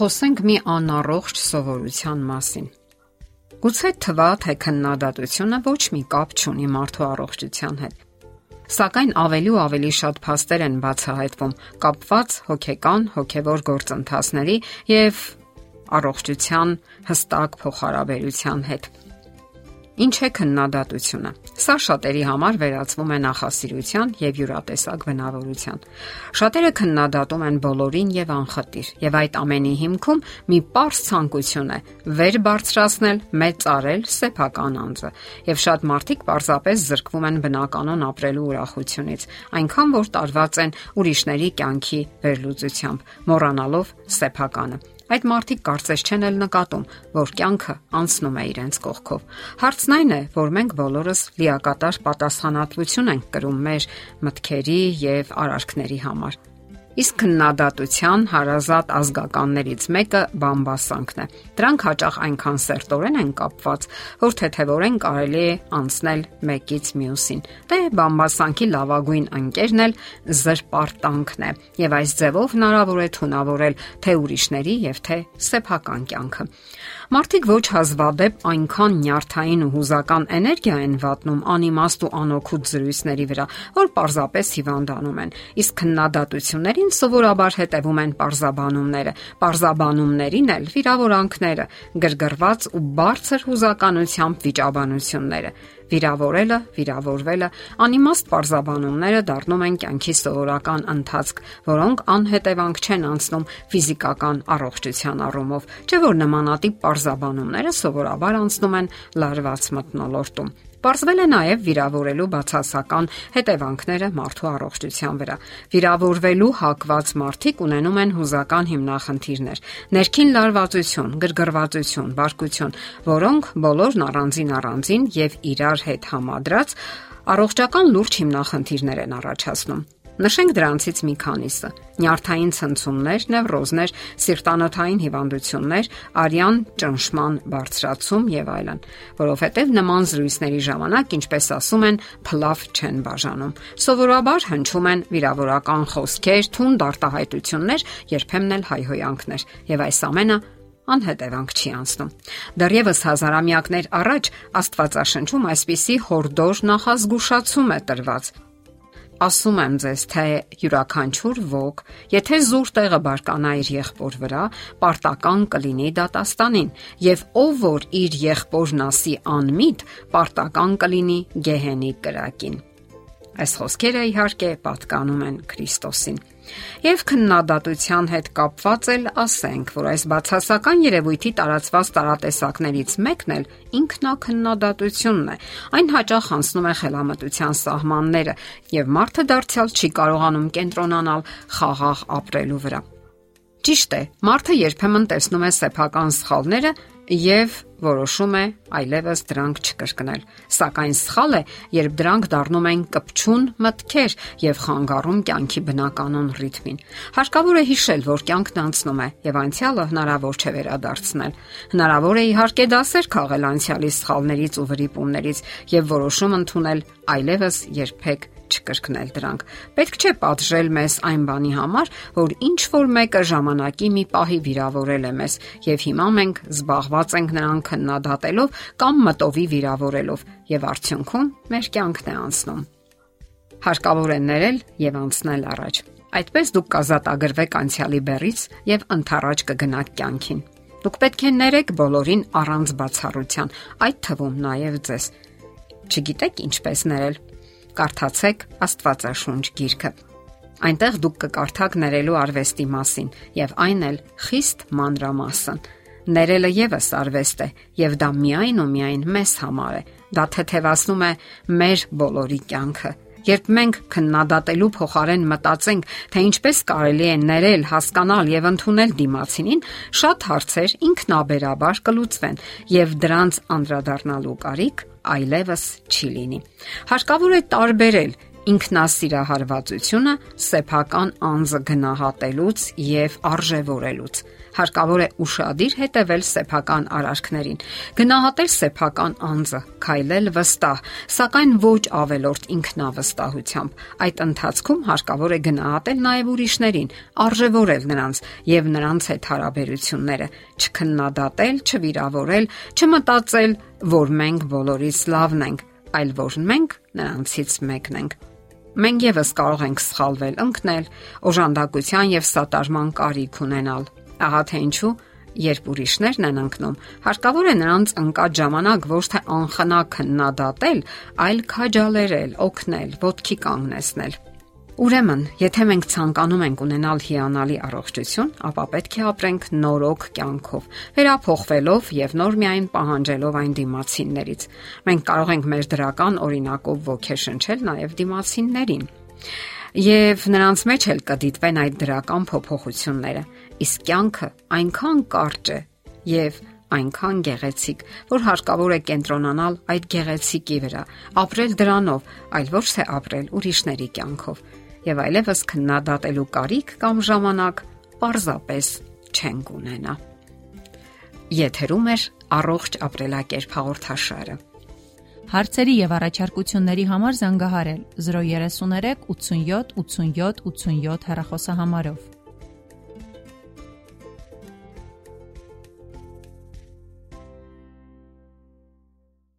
Խոսենք մի անառողջ սովորության մասին։ Գուցե թվա թե քննադատությունը ոչ մի կապ չունի մարդու առողջության հետ։ Սակայն ավելի ու ավելի շատ փաստեր են բացահայտվում կապված հոգեկան, հոգևոր գործընթացների եւ առողջության հստակ փոխհարաբերության հետ։ Ինչ է քննադատությունը։ Սա շատերի համար վերածվում է նախասիրության եւ յուրատեսակ բնավորության։ Շատերը քննադատում են բոլորին եւ անխտիր, եւ այդ ամենի հիմքում մի པարս ցանկություն է վեր բարձրացնել, մեծարել սեփական անձը։ Եվ շատ մարդիկ պարզապես զրկվում են բնականon ապրելու ուրախությունից, այնքան որ տարված են ուրիշների կյանքի վերլուծությամբ, մոռանալով սեփականը։ Այդ մարդիկ կարծես չեն էլ նկատում, որ կյանքը անցնում է իրենց կողքով։ Հարցն այն է, որ մենք բոլորս լիակատար պատասխանատվություն ենք կրում մեր մտքերի եւ արարքների համար։ Իսկ քննադատության հարազատ ազգականներից մեկը բամբասանքն է։ Դրանք հաճախ այնքան սերտորեն են կապված, որ թեթևորեն կարելի է անցնել մեկից մյուսին։ Դե բամբասանքի լավագույն ընկերն էլ զրպարտանքն է, եւ այս ձևով հնարավոր է թունավորել թե ուրիշների եւ թե սեփական կյանքը։ Մարդիկ ոչ հազվադեպ այնքան նյարդային ու հուզական էներգիա են վատնում անիմաստ ու անօգուտ զրույցների վրա, որ պարզապես հիվանդանում են։ Իսկ քննադատություններին սովորաբար հետևում են parzabanumները, parzabanumներին էլ վիրավորանքները, գրգռված ու բարձր հուզականությամբ վիճաբանությունները վիրավորելը, վիրավորվելը, անիմաստ parzabanumները դառնում են կյանքի սովորական ընթացք, որոնք անհետևանք չեն անցնում ֆիզիկական առողջության առումով, չէ՞ որ նմանատիպ parzabanumները սովորաբար անցնում են լարված մթնոլորտում։ Պարզվել է նաև վիրավորելու բացասական հետևանքները մարդու առողջության վրա։ Վիրավորվելու հակված մարդիկ ունենում են հուզական հիմնախնդիրներ՝ ներքին լարվածություն, գրգռվածություն, բարկություն, որոնք բոլորն առանձին առանձին եւ իրար հետ համադրած առողջական լուրջ հիմնախնդիրներ են առաջացնում։ Նշենք դրանցից մի քանիսը. նյարդային ցնցումներ, նևրոզներ, սիրտանոթային հիվանդություններ, արյան ճնշման բարձրացում եւ այլն, որովհետեւ նման զրույցների ժամանակ, ինչպես ասում են, փլավ չեն բաժանում։ Սովորաբար հնչում են վիրավորական խոսքեր, թուն դարտահայտություններ, երբեմն էլ հայհոյանքներ, եւ այս ամենը անհետևանք չի անցնում։ Դեռևս հազարամյակներ առաջ Աստվածաշնչում այսպիսի հորդոր նախազգուշացում է տրված ասում եմ ձեզ, թե յուրաքանչյուր ոգ, եթե զուր տեղը բարկանա իր եղբոր վրա, պարտական կլինի դատաստանին, եւ ով որ իր եղբորն ասի անմիտ, պարտական կլինի գեհենի կրակին։ Այս խոսքերը իհարկե պատկանում են Քրիստոսին։ Եվ քննադատության հետ կապված էլ ասենք, որ այս բացասական երևույթի տարածված տարատեսակներից մեկն էլ ինքնակննադատությունն է։ Այն հաճախ անցնում է խելամտության սահմանները, եւ մարդը դարձյալ չի կարողանում կենտրոնանալ խաղաղ ապրելու վրա։ Ճիշտ է, մարդը երբեմն տեսնում է սեփական սխալները եւ որոշում է այլևս դրանք չկրկնել։ Սակայն սխալ է, երբ դրանք դառնում են կպչուն մտքեր եւ խանգարում կյանքի բնականon ռիթմին։ Հարկավոր է հիշել, որ կյանքն անցնում է եւ անցյալը հնարավոր չէ վերադարձնել։ Հնարավոր է իհարկե դասեր քաղել անցյալի սխալներից ու վրիպումներից եւ որոշում ընդունել այլևս երբեք չկրկնել դրանք։ Պետք չէ պատժել մեզ այն բանի համար, որ ինչ որ մեկը ժամանակի մի պահի վիրավորել է մեզ եւ հիմա մենք զբաղված ենք նրան քննադատելով կամ մտովի վիրավորելով եւ արդյունքում մեր կյանքն է անցնում։ Հարկավոր է ներել եւ անցնել առաջ։ Այդպես դուք կազատագրվեք անցյալի բեռից եւ ընթառաջ կգնաք կյանքին։ Դուք պետք է ներեք բոլորին առանց բացառության, այդ թվում նաև ձեզ։ Չգիտեք ինչպես ներել կարդացեք Աստվածաշունչ գիրքը։ Այնտեղ դուք կկարդաք ներելու արվեստի մասին եւ այն էլ խիստ մանրամասն։ Ներելը եւս արվեստ է եւ դա միայն ու միայն մեզ համար է։ Դա թեթևացնում է մեր բոլորի կյանքը։ Երբ մենք քննադատելու փոխարեն մտածենք, թե ինչպես կարելի է ներել, հասկանալ եւ ընդունել դիմացինին, շատ հարցեր ինքնաբերաբար կլուծվեն եւ դրանց անդրադառնալու կարիք այլևս չի լինի։ Հարկավոր է տարբերել ինքնասիրահարվածությունը սեփական անձը գնահատելուց եւ արժևորելուց։ Հարկավոր է ուշադիր հետևել սեփական արարքներին, գնահատել սեփական անձը, քայլել վստահ, սակայն ոչ ավելորտ ինքնավստահությամբ։ Այդ ընթացքում հարկավոր է գնահատել նաեւ ուրիշներին, արժևորել նրանց եւ նրանց հետ հարաբերությունները, չքննադատել, չվիրավորել, չմտածել, որ մենք բոլորից լավն ենք, այլ որ մենք նրանցից մեկն ենք։ Մենք եւս կարող ենք սխալվել, ընկնել, օժանդակության եւ սատարման կարիք ունենալ։ Ահա թե ինչու Երբ ուրիշներն են ընկնում, հարկավոր է նրանց ընկած ժամանակ ոչ թե անխնա քննադատել, այլ քաջալերել, օգնել, ոտքի կանգնեցնել։ Ուրեմն, եթե մենք ցանկանում ենք ունենալ հիանալի առողջություն, ապա պետք է ապրենք նորոք կյանքով, վերափոխվելով եւ նոր միայն պահանջելով այն դիմացիններից։ Մենք կարող ենք մեր դրական օրինակով ոգեշնչել նաեւ դիմացիններին եւ նրանց մեջ էլ կդիտվեն այդ դրական փոփոխությունները։ Իսկ կյանքը այնքան կարճ է եւ այնքան գեղեցիկ, որ հարկավոր է կենտրոնանալ այդ գեղեցիկի վրա, ապրել դրանով, այլ ոչ թե ապրել ուրիշների կյանքով։ Եվ այլևս քննադատելու կարիք կամ ժամանակ պարզապես չենք ունենա։ Եթերում է առողջ ապրելակերպ հաղորդաշարը։ Հարցերի եւ առաջարկությունների համար զանգահարել 033 87 87 87 հեռախոսահամարով։